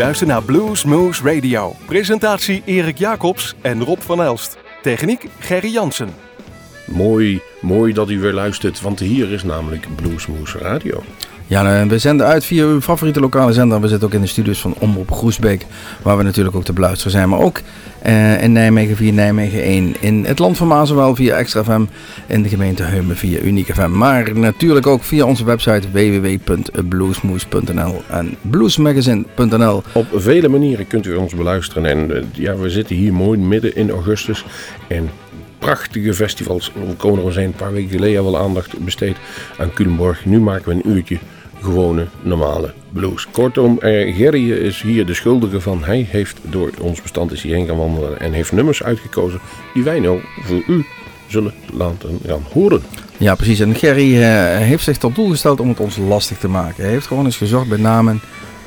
luistert naar Blues Moose Radio. Presentatie Erik Jacobs en Rob van Elst. Techniek Gerry Jansen. Mooi, mooi dat u weer luistert, want hier is namelijk Bluesmoose Radio. Ja, we zenden uit via uw favoriete lokale zender. We zitten ook in de studios van Omroep Groesbeek, waar we natuurlijk ook te beluisteren zijn. Maar ook uh, in Nijmegen via Nijmegen 1. In het land van Mazenwel via Extra FM. In de gemeente Heumen via Unique FM. Maar natuurlijk ook via onze website www.bluesmoes.nl en bluesmagazine.nl. Op vele manieren kunt u ons beluisteren. En uh, ja, we zitten hier mooi midden in augustus. En prachtige festivals. We zijn een paar weken geleden wel aandacht besteed aan Culemborg. Nu maken we een uurtje gewone, normale blues. Kortom, eh, Gerry is hier de schuldige van. Hij heeft door ons bestand is hierheen gaan wandelen en heeft nummers uitgekozen die wij nou voor u zullen laten gaan horen. Ja, precies. En Gerry eh, heeft zich tot doel gesteld om het ons lastig te maken. Hij heeft gewoon eens gezocht bij namen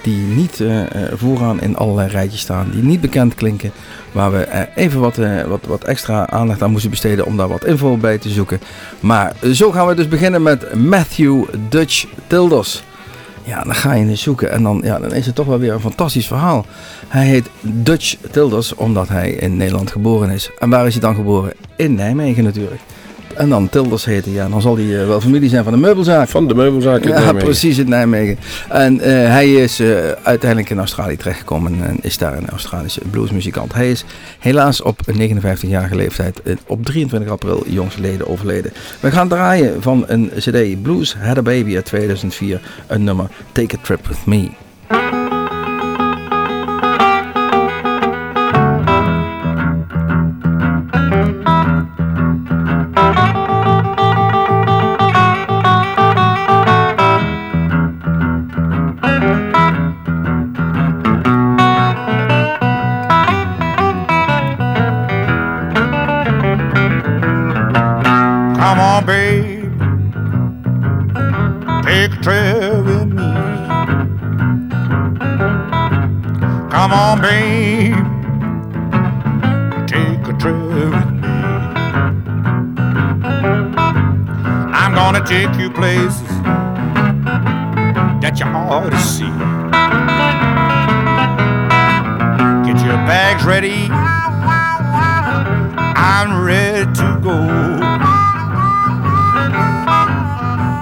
die niet uh, vooraan in allerlei rijtjes staan, die niet bekend klinken, waar we uh, even wat, wat, wat extra aandacht aan moesten besteden om daar wat info bij te zoeken. Maar zo gaan we dus beginnen met Matthew Dutch Tilders. Ja, dan ga je eens zoeken en dan, ja, dan is het toch wel weer een fantastisch verhaal. Hij heet Dutch Tilders omdat hij in Nederland geboren is. En waar is hij dan geboren? In Nijmegen natuurlijk. En dan Tilders heten, ja, dan zal hij eh, wel familie zijn van de meubelzaak. Van de meubelzaak in ja, Nijmegen. precies, in Nijmegen. En uh, hij is uh, uiteindelijk in Australië terechtgekomen en is daar een Australische bluesmuzikant. Hij is helaas op 59-jarige leeftijd op 23 april jongstleden overleden. We gaan draaien van een cd Blues Had a Baby uit 2004, een nummer Take a Trip With Me.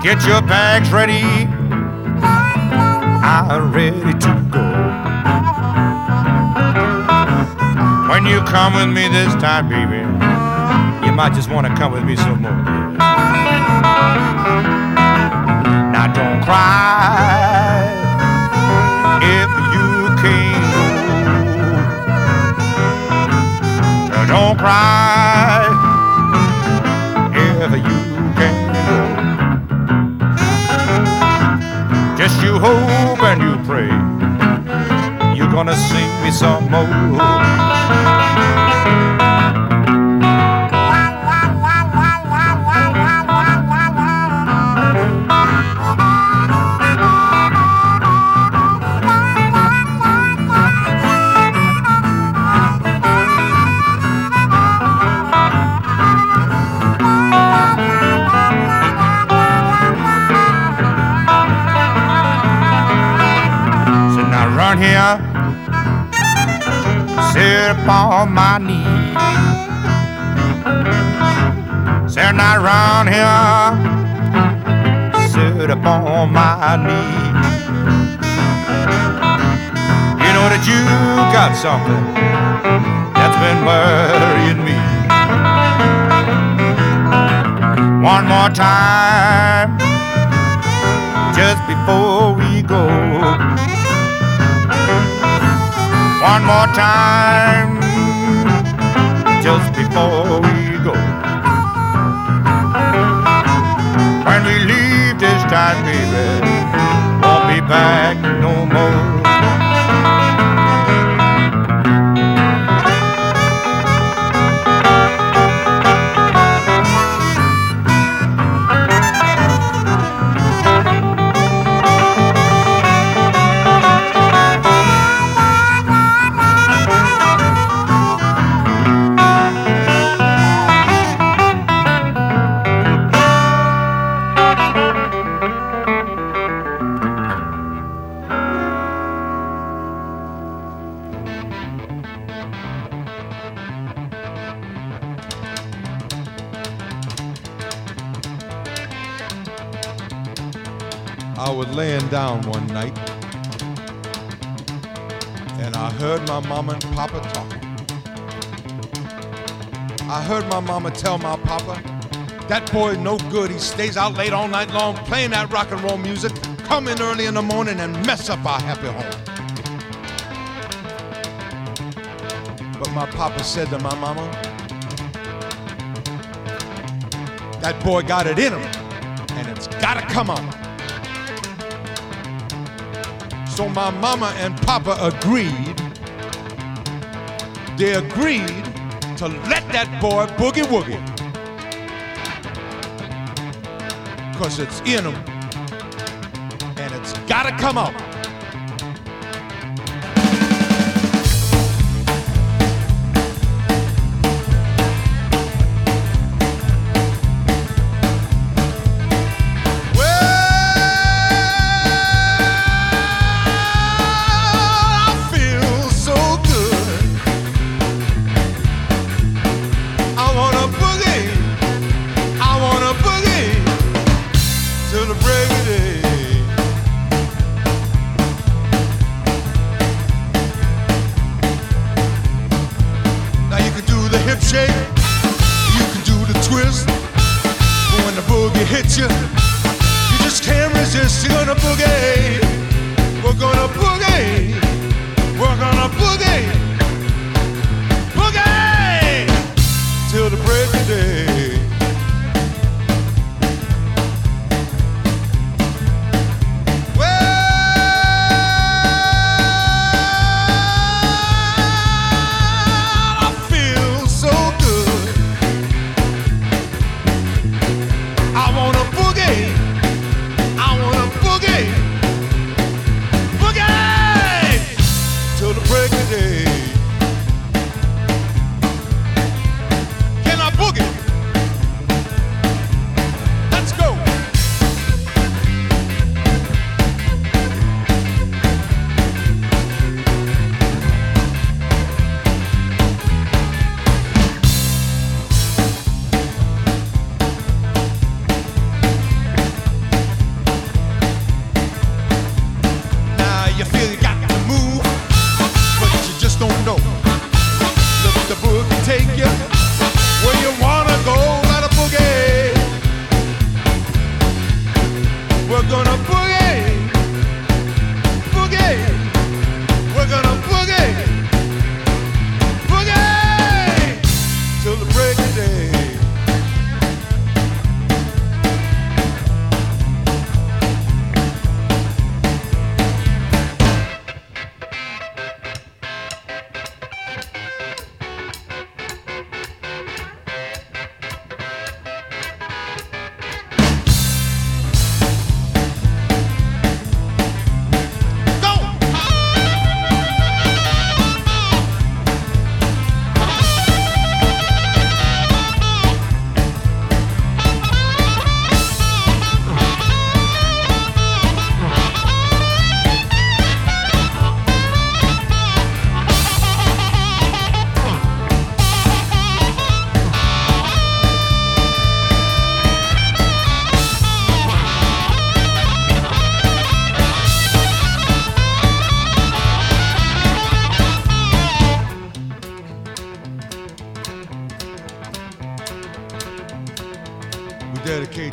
Get your bags ready. I'm ready to go. When you come with me this time, baby, you might just want to come with me some more. Now don't cry if you can't go. Don't cry if you can't go. Just you hope and you pray you're gonna sing me some more. Sit upon my knee. Sit not round here, sit upon my knee. You know that you got something that's been worrying me. One more time, just before we go one more time just before we go. When we leave this time, baby, won't be back no more. I heard my mama tell my papa, that boy no good. He stays out late all night long playing that rock and roll music, come in early in the morning and mess up our happy home. But my papa said to my mama, that boy got it in him and it's gotta come out. So my mama and papa agreed. They agreed to let that boy boogie woogie. Cause it's in him. And it's gotta come out.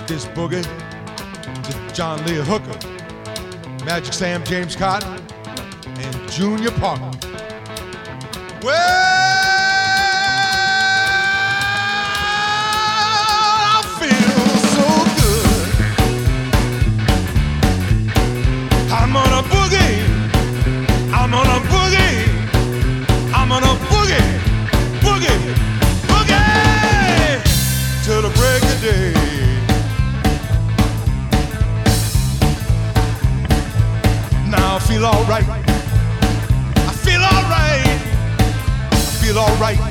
This boogie to John Lee Hooker, Magic Sam James Cotton, and Junior Parker. Well, I feel alright. I feel alright. I feel alright.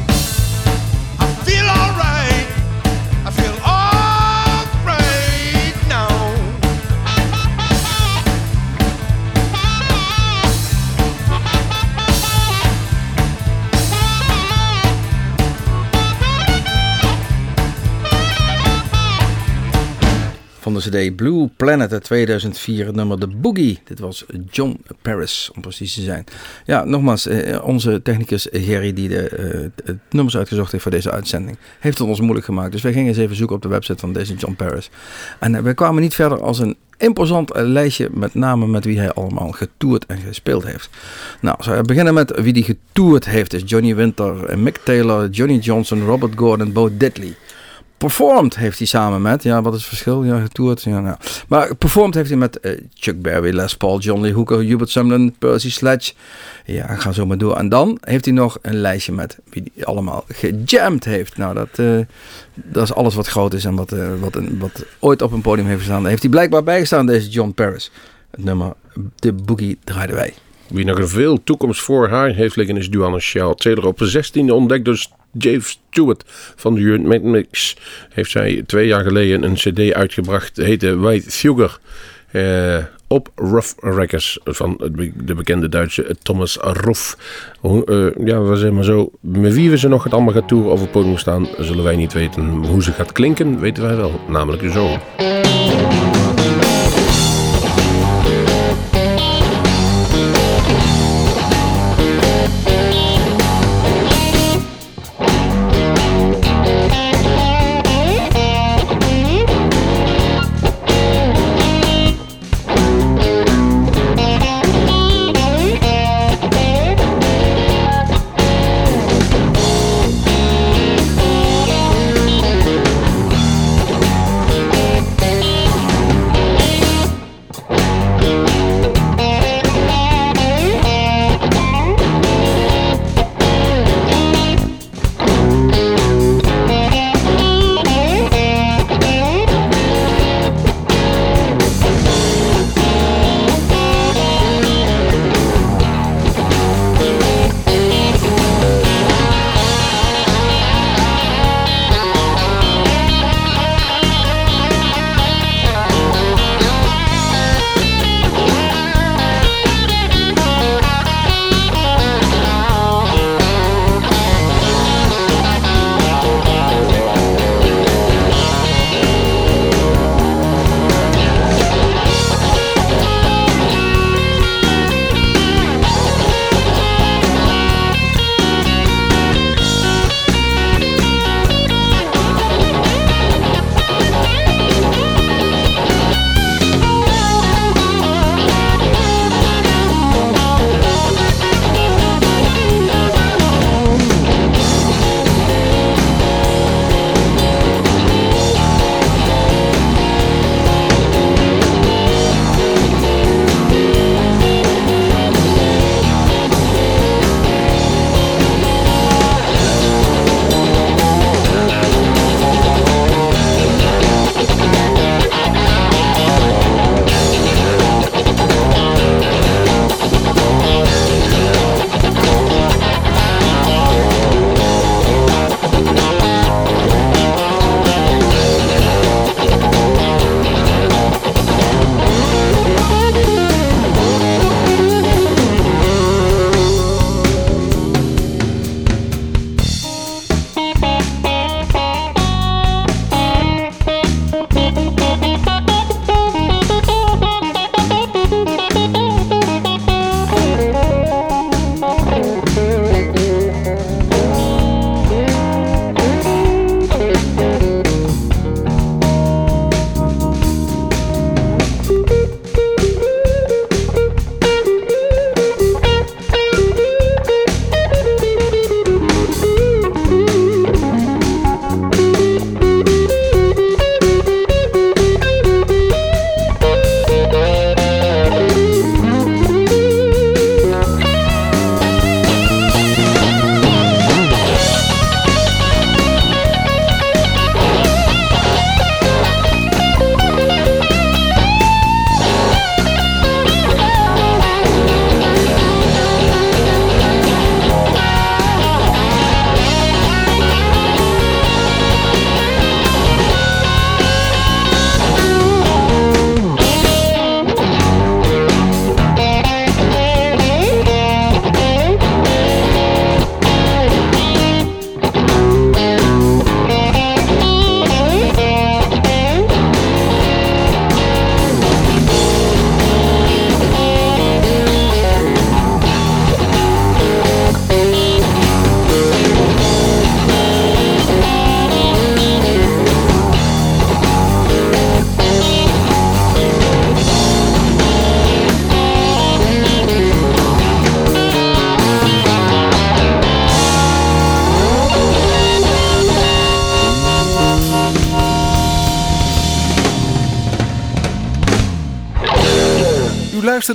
De Blue Planet uit 2004, het nummer The Boogie. Dit was John Paris, om precies te zijn. Ja, nogmaals, eh, onze technicus Gerry, die de, het nummers uitgezocht heeft voor deze uitzending, heeft het ons moeilijk gemaakt. Dus wij gingen eens even zoeken op de website van deze John Paris. En uh, we kwamen niet verder als een imposant lijstje, met name met wie hij allemaal getoerd en gespeeld heeft. Nou, zou we beginnen met wie die getoerd heeft. is Johnny Winter, Mick Taylor, Johnny Johnson, Robert Gordon, Bo Diddley. Performed heeft hij samen met, ja, wat is het verschil? Ja, getoerd. Ja, nou. Maar performed heeft hij met uh, Chuck Berry, Les Paul, John Lee Hooker, Hubert Sumlin, Percy Sledge. Ja, ga zo maar door. En dan heeft hij nog een lijstje met wie hij allemaal gejamd heeft. Nou, dat, uh, dat is alles wat groot is en wat, uh, wat, een, wat ooit op een podium heeft gestaan. Heeft hij blijkbaar bijgestaan, deze John Paris. Het nummer De Boogie draaiden wij. Wie nog veel toekomst voor haar heeft liggen is Duane Shaw. Taylor op de 16e ontdekt door Dave Stewart van de Mix. Heeft zij twee jaar geleden een cd uitgebracht, heette White Sugar. Uh, op Rough Records van de bekende Duitse Thomas Ruff. Uh, ja, we zeggen maar zo. Met wie we ze nog het allemaal gaat toeren over het podium staan, zullen wij niet weten. Hoe ze gaat klinken, weten wij wel. Namelijk zo.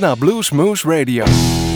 Naar Blues Moose Radio.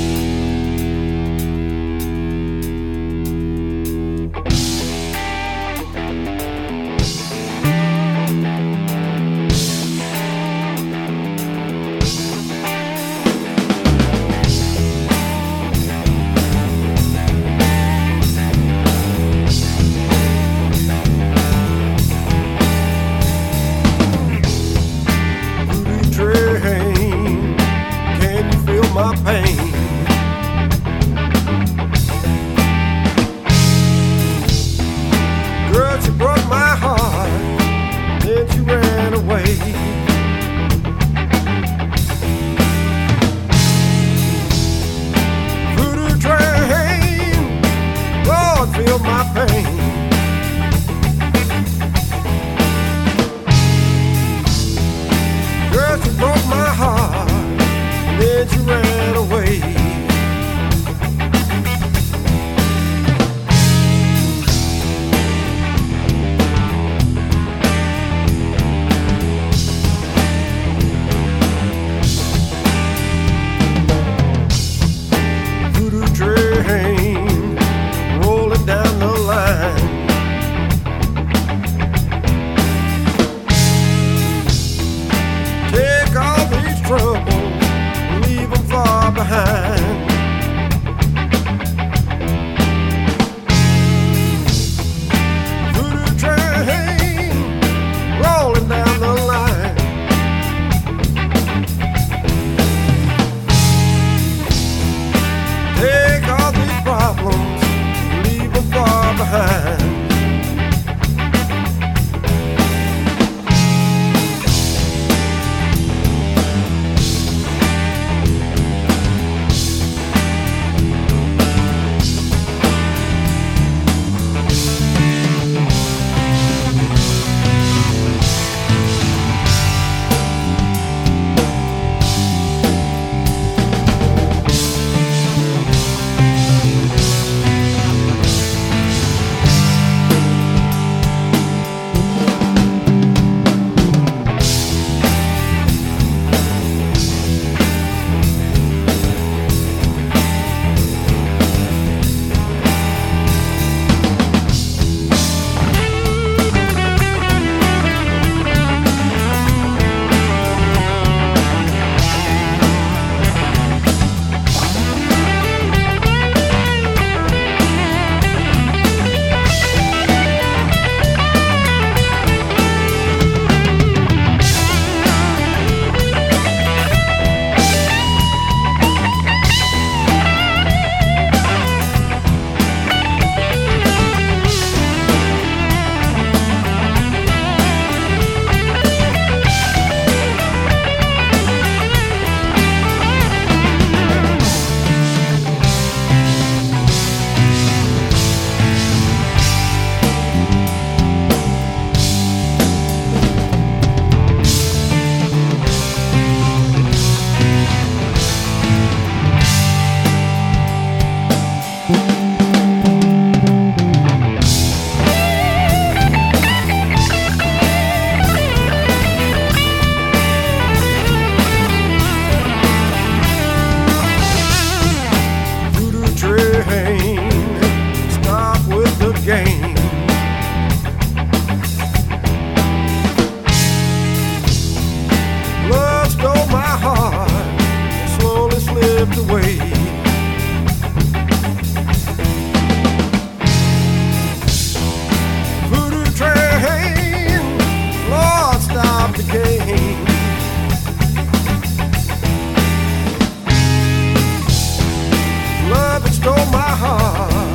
stole my heart.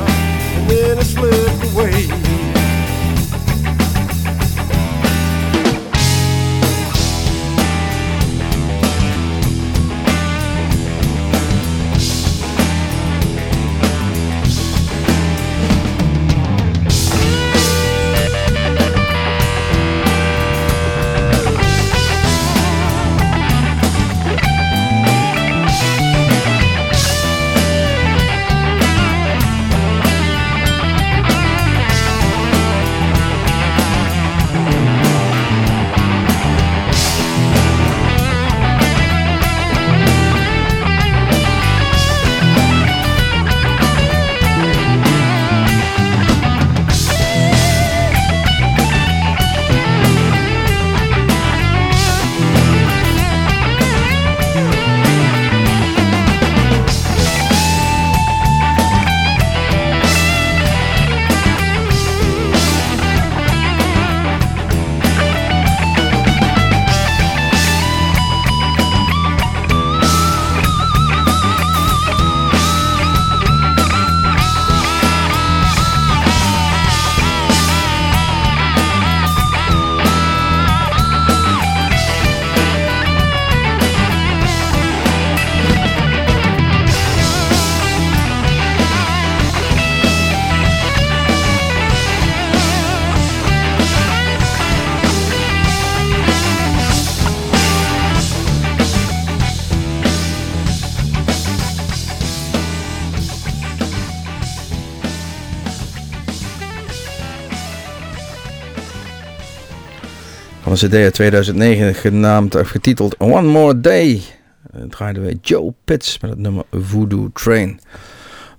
Van een cd uit 2009 genaamd, of getiteld One More Day. Uh, draaiden we Joe Pitts met het nummer Voodoo Train.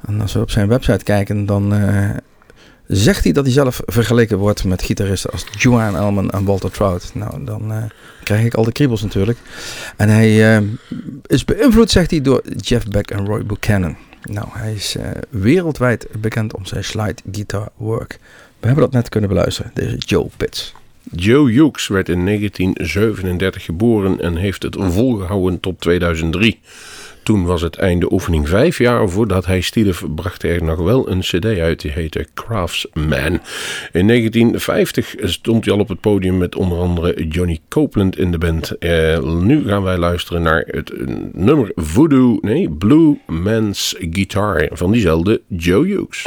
En als we op zijn website kijken, dan uh, zegt hij dat hij zelf vergeleken wordt met gitaristen als Joanne Elman en Walter Trout. Nou, dan uh, krijg ik al de kriebels natuurlijk. En hij is beïnvloed, zegt hij, door Jeff Beck en Roy Buchanan. Nou, hij is wereldwijd bekend om zijn slide guitar work. We hebben dat net kunnen beluisteren, deze Joe Pitts. Joe Hughes werd in 1937 geboren en heeft het volgehouden tot 2003. Toen was het einde oefening. Vijf jaar voordat hij stierf bracht hij nog wel een cd uit. Die heette Craftsman. In 1950 stond hij al op het podium met onder andere Johnny Copeland in de band. Uh, nu gaan wij luisteren naar het nummer Voodoo, nee, Blue Man's Guitar van diezelfde Joe Hughes.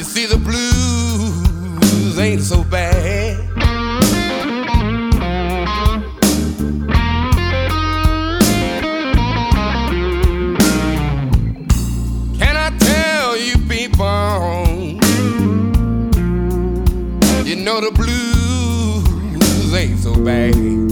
You see, the blues ain't so bad. Can I tell you, people? You know, the blues ain't so bad.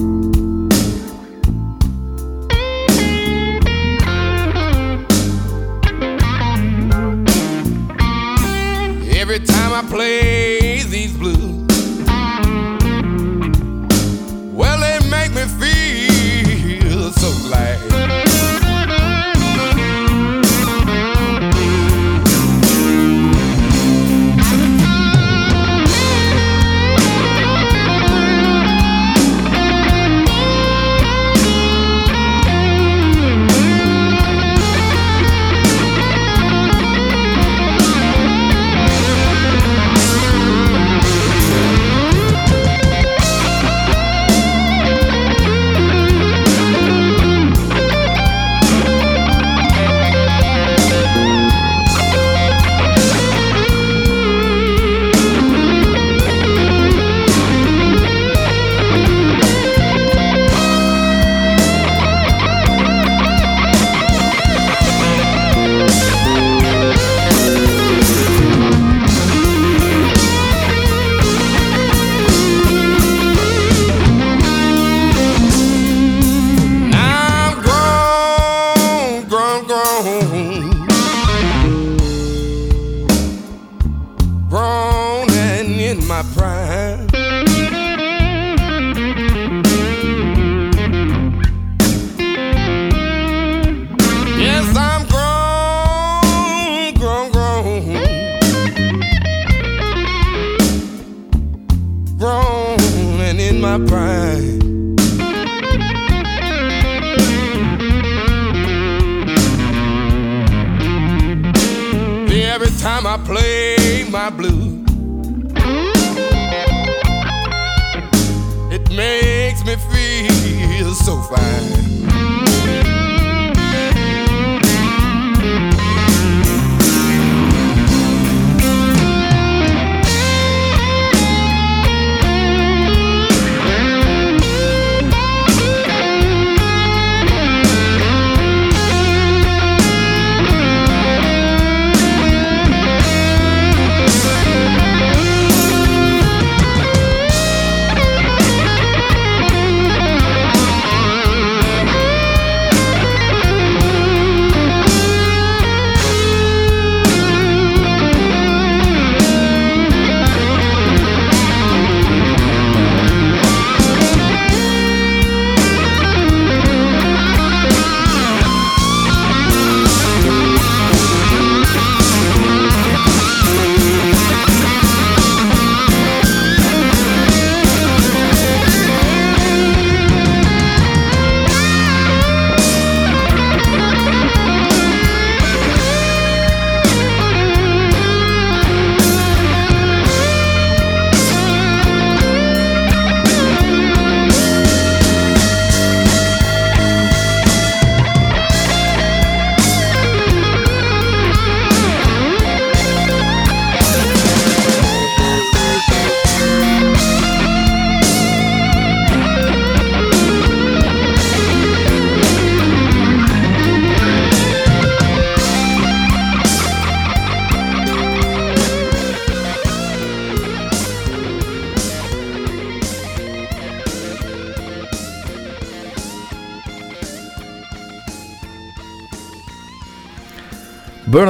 play.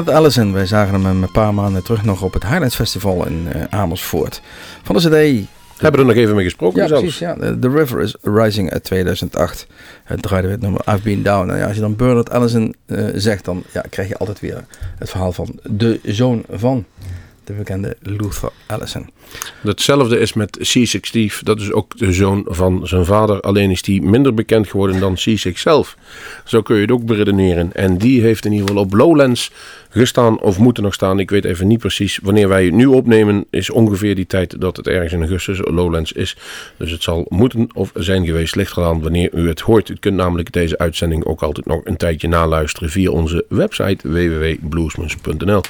Allison, wij zagen hem een paar maanden terug nog op het Highlands Festival in uh, Amersfoort. Van de CD. Hebben we er nog even mee gesproken ja, zelfs. Precies, ja, The River is Rising uit 2008. Het draaide het nummer I've Been Down. Nou ja, als je dan Bernard Allison uh, zegt, dan ja, krijg je altijd weer het verhaal van de zoon van de bekende Luther Allison. Hetzelfde is met C6 Steve. Dat is ook de zoon van zijn vader. Alleen is die minder bekend geworden dan C6 zelf. Zo kun je het ook beredeneren. En die heeft in ieder geval op Lowlands gestaan of moeten nog staan. Ik weet even niet precies. Wanneer wij het nu opnemen is ongeveer die tijd dat het ergens in augustus Lowlands is. Dus het zal moeten of zijn geweest. Ligt eraan wanneer u het hoort. U kunt namelijk deze uitzending ook altijd nog een tijdje naluisteren via onze website www.bluesmans.nl.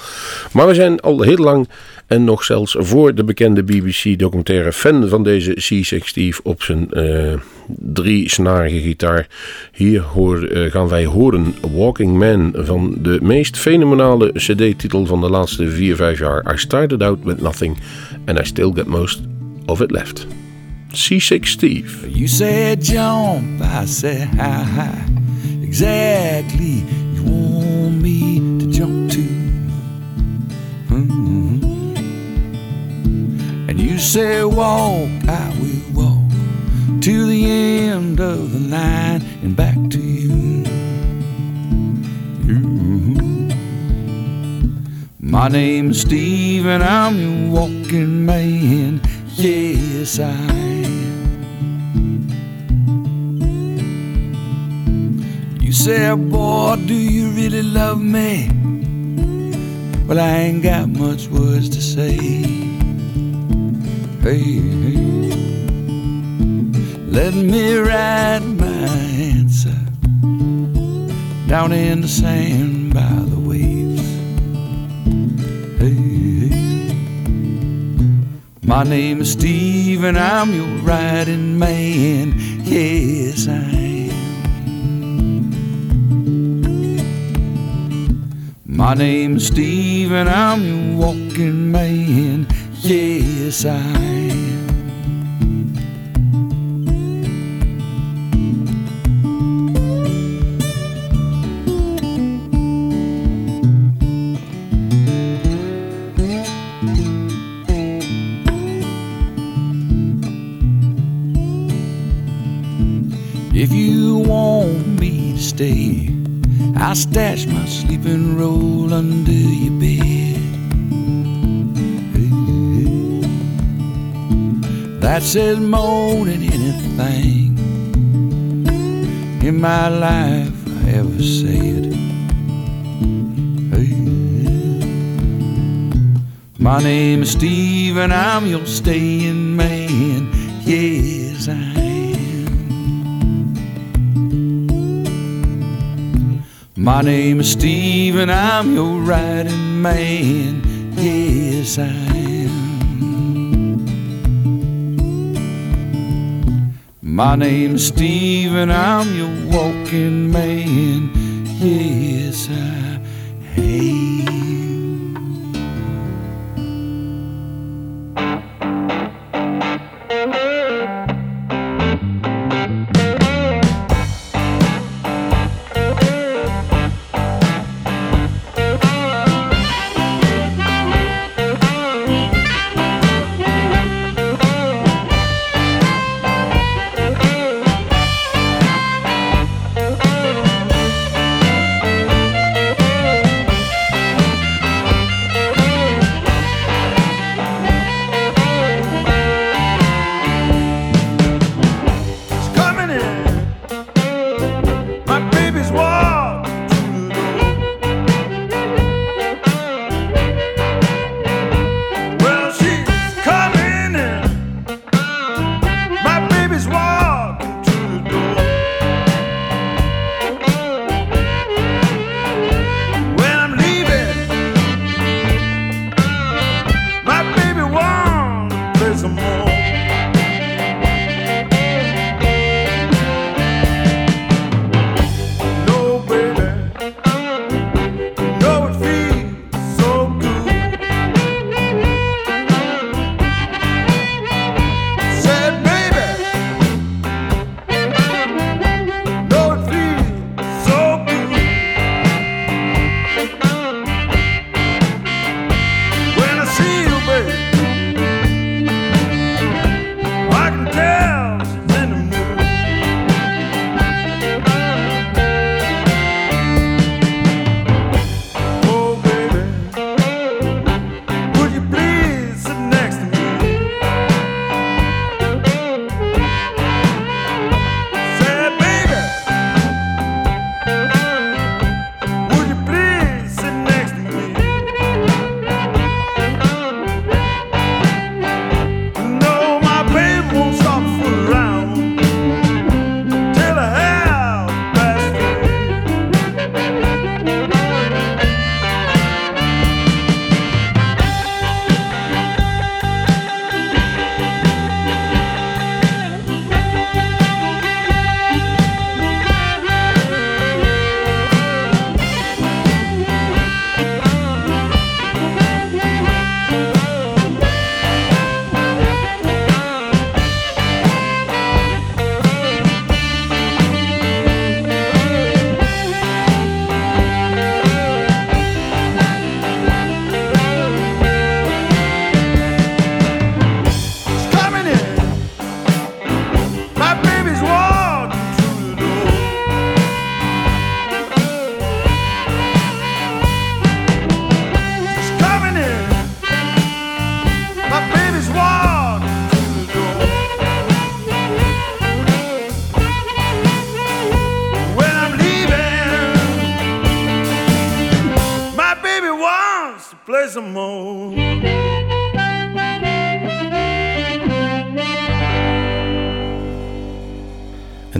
Maar we zijn al heel lang en nog zelfs voor de bekende BBC-documentaire fan van deze C6 Steve op zijn uh, drie-snarige gitaar. Hier hoor, uh, gaan wij horen Walking Man van de meest fenomenale CD-titel van de laatste 4-5 jaar. I started out with nothing and I still get most of it left. C6 Steve. You said jump, I said hi hi. Exactly, you want me to jump to. Mm-hmm. And you say walk, I will walk to the end of the line and back to you. My name's Steve and I'm your walking man. Yes, I am. You said, boy, do you really love me? Well, I ain't got much words to say. Hey, hey. let me write my answer down in the sand by the my name is Steve and I'm your riding man. Yes, I am. My name's Steve and I'm your walking man. Yes, I am. Stash my sleeping roll under your bed. That says more than anything in my life I ever said. My name is Steve and I'm your staying man. Yes, I am. My name is Steve and I'm your riding man. Yes, I am. My name is Steve and I'm your walking man. Yes, I am.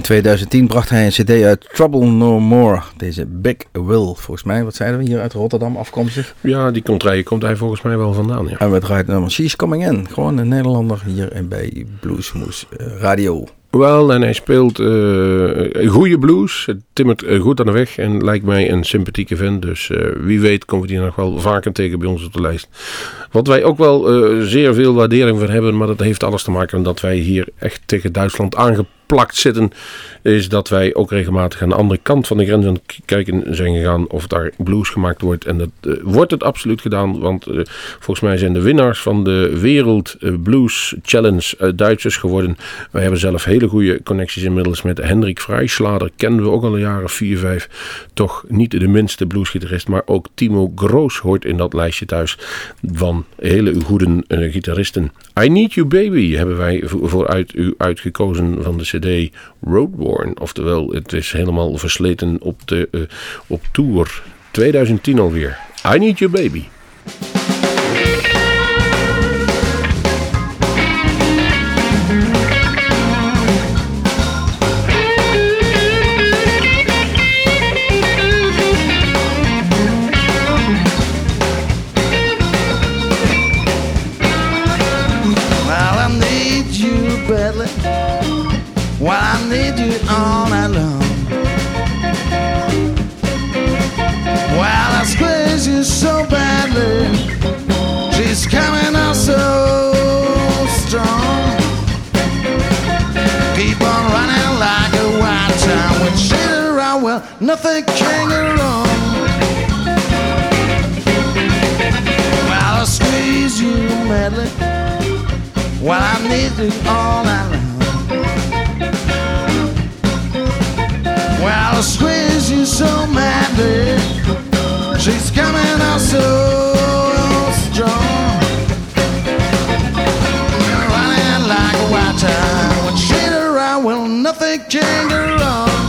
2010 bracht hij een cd uit Trouble No More. Deze Big Will, volgens mij, wat zeiden we hier uit Rotterdam afkomstig. Ja, die contraille komt hij volgens mij wel vandaan, ja. En we draaien nummer She's Coming In. Gewoon een Nederlander hier bij Bluesmoes eh, Radio. Wel, en hij speelt eh goede blues. Het timmert eh, goed aan de weg en lijkt mij een sympathieke vent. Dus wie weet komen we die nog wel vaker tegen bij ons op de lijst. Wat wij ook wel zeer veel waardering voor hebben, maar dat heeft alles te maken met dat wij hier echt tegen Duitsland aangeplakt zitten. Is dat wij ook regelmatig aan de andere kant van de grens aan het kijken zijn gegaan of daar blues gemaakt wordt. En dat eh, wordt het absoluut gedaan, want eh, volgens mij zijn de winnaars van de Wereld eh, Blues Challenge Duitsers geworden. Wij hebben zelf hele goede connecties inmiddels met Hendrik Freischlader. Kennen we ook al een jaar of vier, vijf. Toch niet de minste bluesgitarist, maar ook Timo Groos hoort in dat lijstje thuis van hele goede gitaristen. I Need You Baby hebben wij voor- vooruit u uitgekozen van de cd Roadworn. Oftewel, het is helemaal versleten op, de, eh, op tour. 2010 alweer. I Need You Baby. Nothing can go wrong. Well, I squeeze you madly. Well, I need you all night long. Well, I squeeze you so madly. She's coming out so strong. Running like a child. When she's around, well, nothing can go wrong.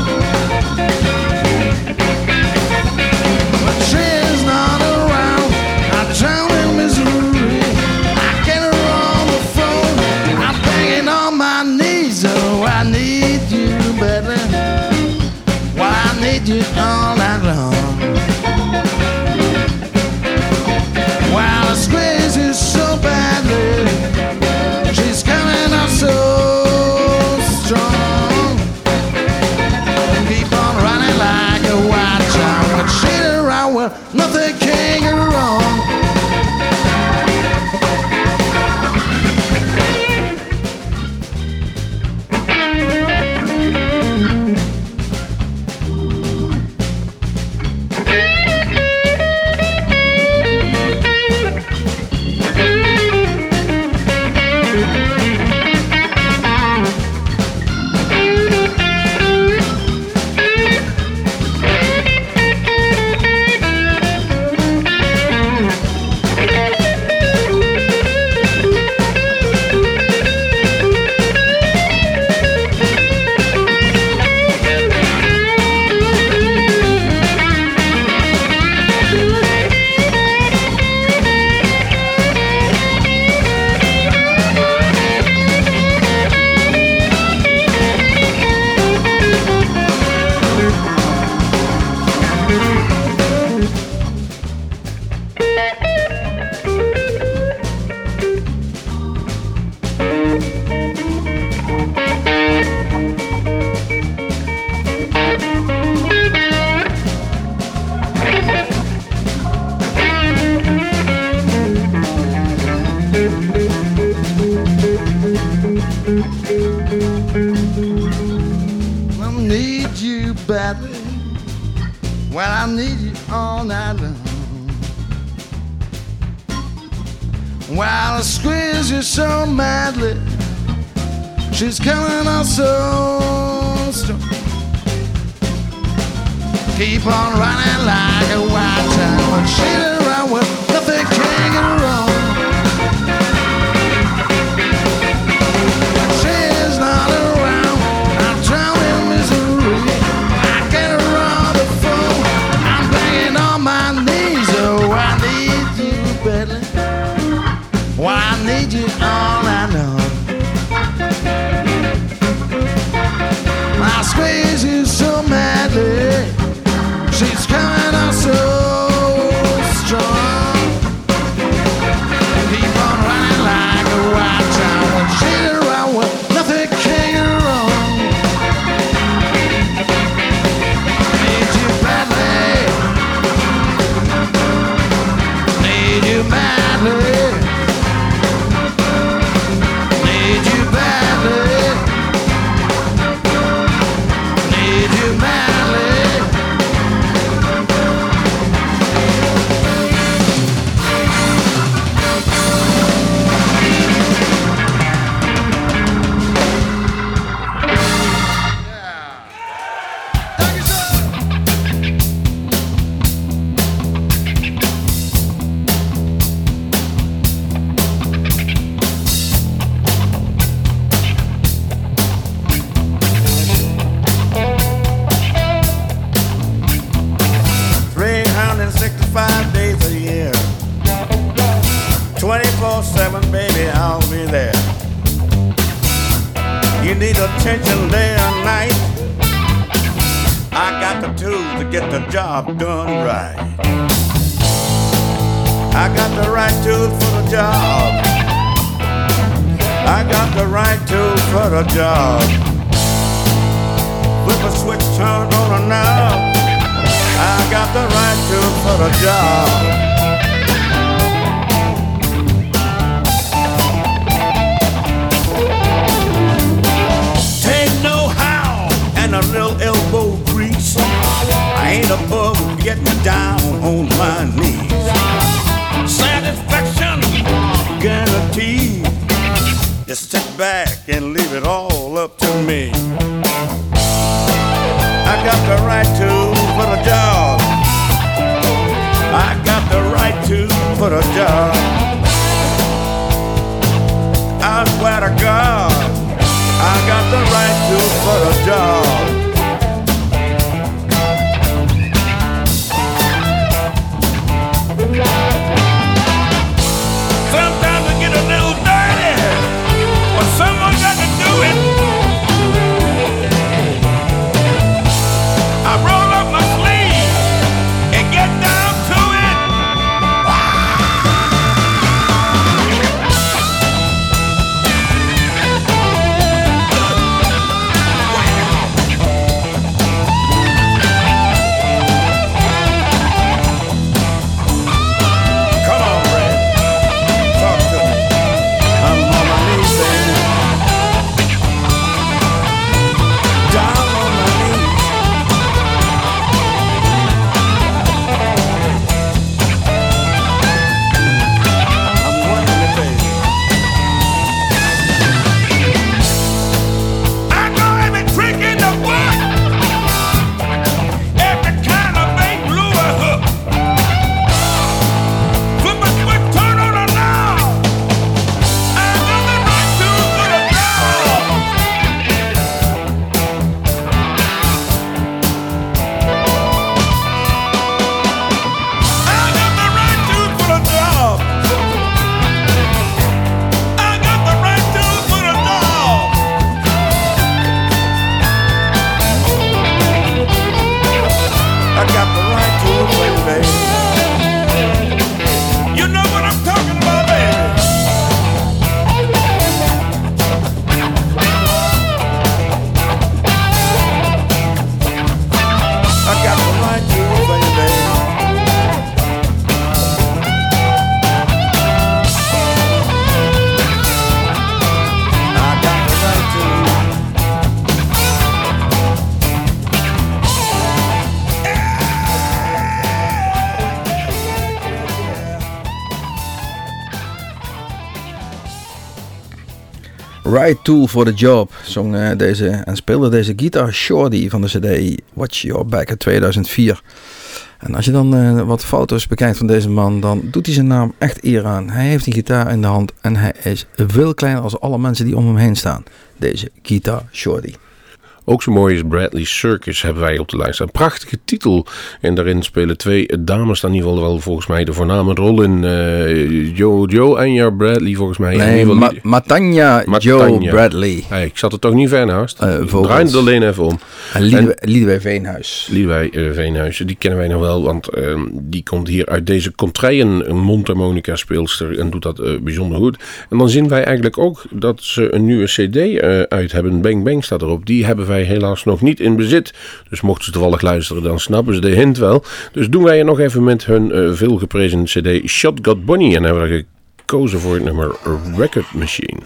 Right Tool for the Job zong eh, deze en speelde deze Guitar Shorty van de CD Watch Your Back uit 2004. En als je dan eh, wat foto's bekijkt van deze man, dan doet hij zijn naam echt eer aan. Hij heeft een gitaar in de hand en hij is veel kleiner als alle mensen die om hem heen staan. Deze Guitar Shorty. Ook zo mooi is Bradley Circus hebben wij op de lijst. Een prachtige titel. En daarin spelen twee dames dan in ieder geval wel volgens mij de voorname rol in. Joe, Joe en ja Bradley volgens mij. Nee, Ma Matanja Joe. Bradley. Hey, ik zat er toch niet ver naast. Vogels. Draai het alleen even om. En Liedewij, Liedewij Veenhuis. Liedewij eh, Veenhuizen, die kennen wij nog wel, want eh, die komt hier uit deze contraien, een mondharmonica speelster en doet dat eh, bijzonder goed. En dan zien wij eigenlijk ook dat ze een nieuwe cd uit hebben, Bang Bang staat erop. Die hebben wij helaas nog niet in bezit. Dus mochten ze toevallig luisteren, dan snappen ze de hint wel. Dus doen wij het nog even met hun eh, veelgeprezen cd Shot Got Bonnie en hebben we gekozen voor het nummer Record Machine.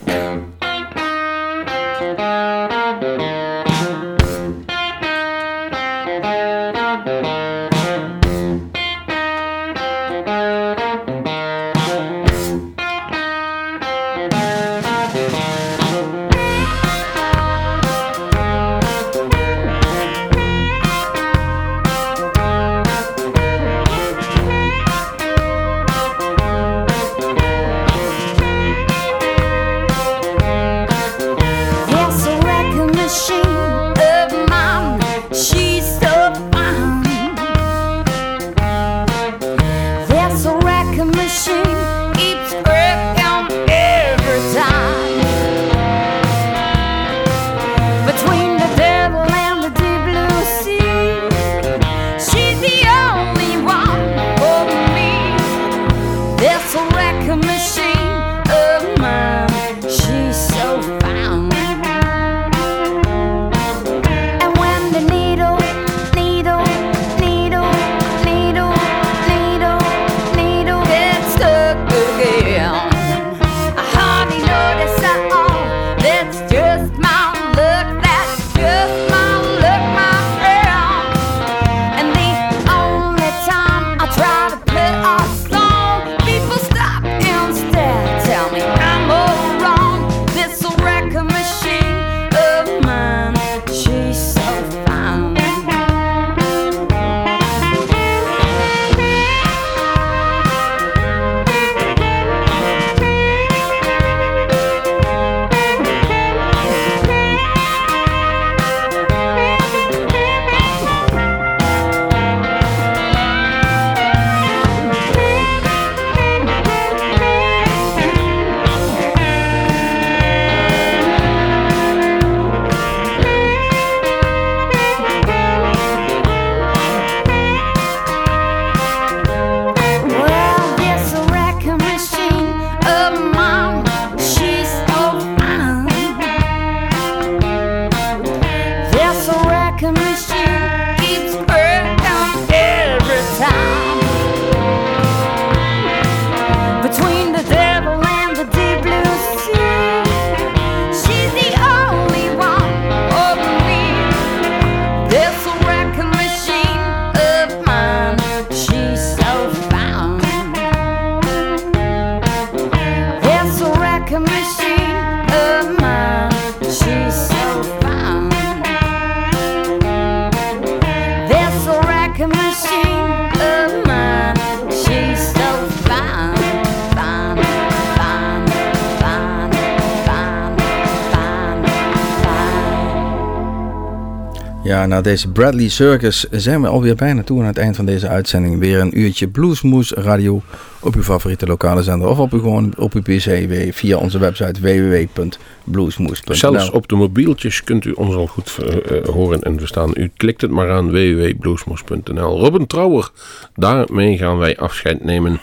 Na deze Bradley Circus zijn we alweer bijna toe aan het eind van deze uitzending. Weer een uurtje Bluesmoes Radio op uw favoriete lokale zender of op uw, gewoon op uw pc via onze website www.bluesmoes.nl Zelfs op de mobieltjes kunt u ons al goed eh, eh, horen en verstaan. U klikt het maar aan www.bluesmoes.nl. Robin Trouwer, daarmee gaan wij afscheid nemen.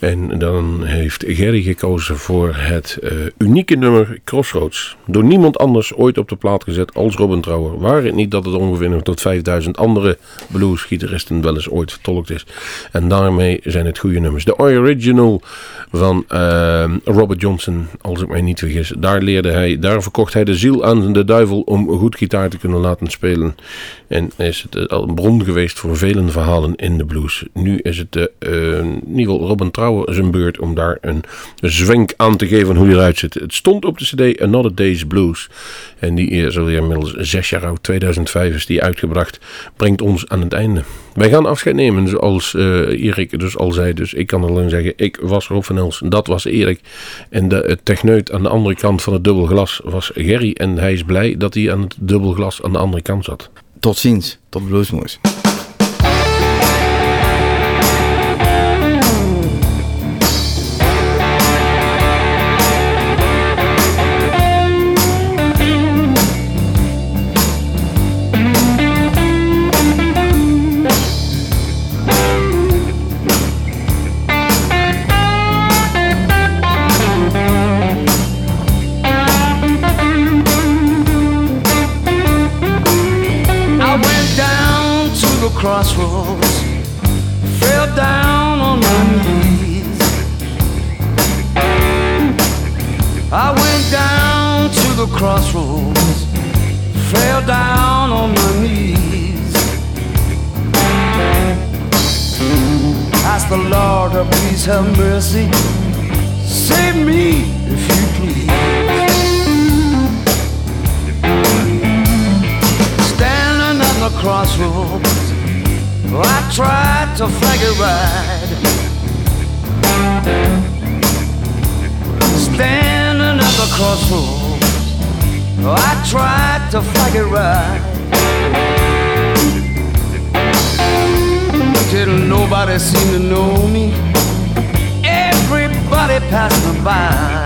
En dan heeft Gerry gekozen voor het eh, unieke nummer Crossroads. Door niemand anders ooit op de plaat gezet als Robin Trouwer. Waar het niet dat het ongeveer nog tot 5000 andere bluesgitaristen wel eens ooit vertolkt is. En daarmee zijn het goede nummers. De original van uh, Robert Johnson, als ik mij niet vergis. Daar, leerde hij, daar verkocht hij de ziel aan de duivel om goed gitaar te kunnen laten spelen. En is het al een bron geweest voor vele verhalen in de blues. Nu is het uh, in ieder geval Robin Trouwer zijn beurt om daar een zwenk aan te geven hoe die eruit ziet. Het stond op de cd Another Day's Blues. En die is alweer inmiddels zes jaar oud, 2005 is die uitgebracht. Brengt ons aan het einde. Wij gaan afscheid nemen zoals uh, Erik dus al zei. Dus ik kan alleen zeggen, ik was Rob van Els, dat was Erik. En de techneut aan de andere kant van het dubbelglas was Gerry. En hij is blij dat hij aan het dubbelglas aan de andere kant zat. Tot ziens, tot Bluesmoes. Crossroads, fell down on my knees. I went down to the crossroads, fell down on my knees. Ask the Lord to please have mercy, save me if you please. Standing at the crossroads I tried to flag it right. Standing at the crossroads, I tried to flag it right. Didn't nobody seem to know me. Everybody passed me by.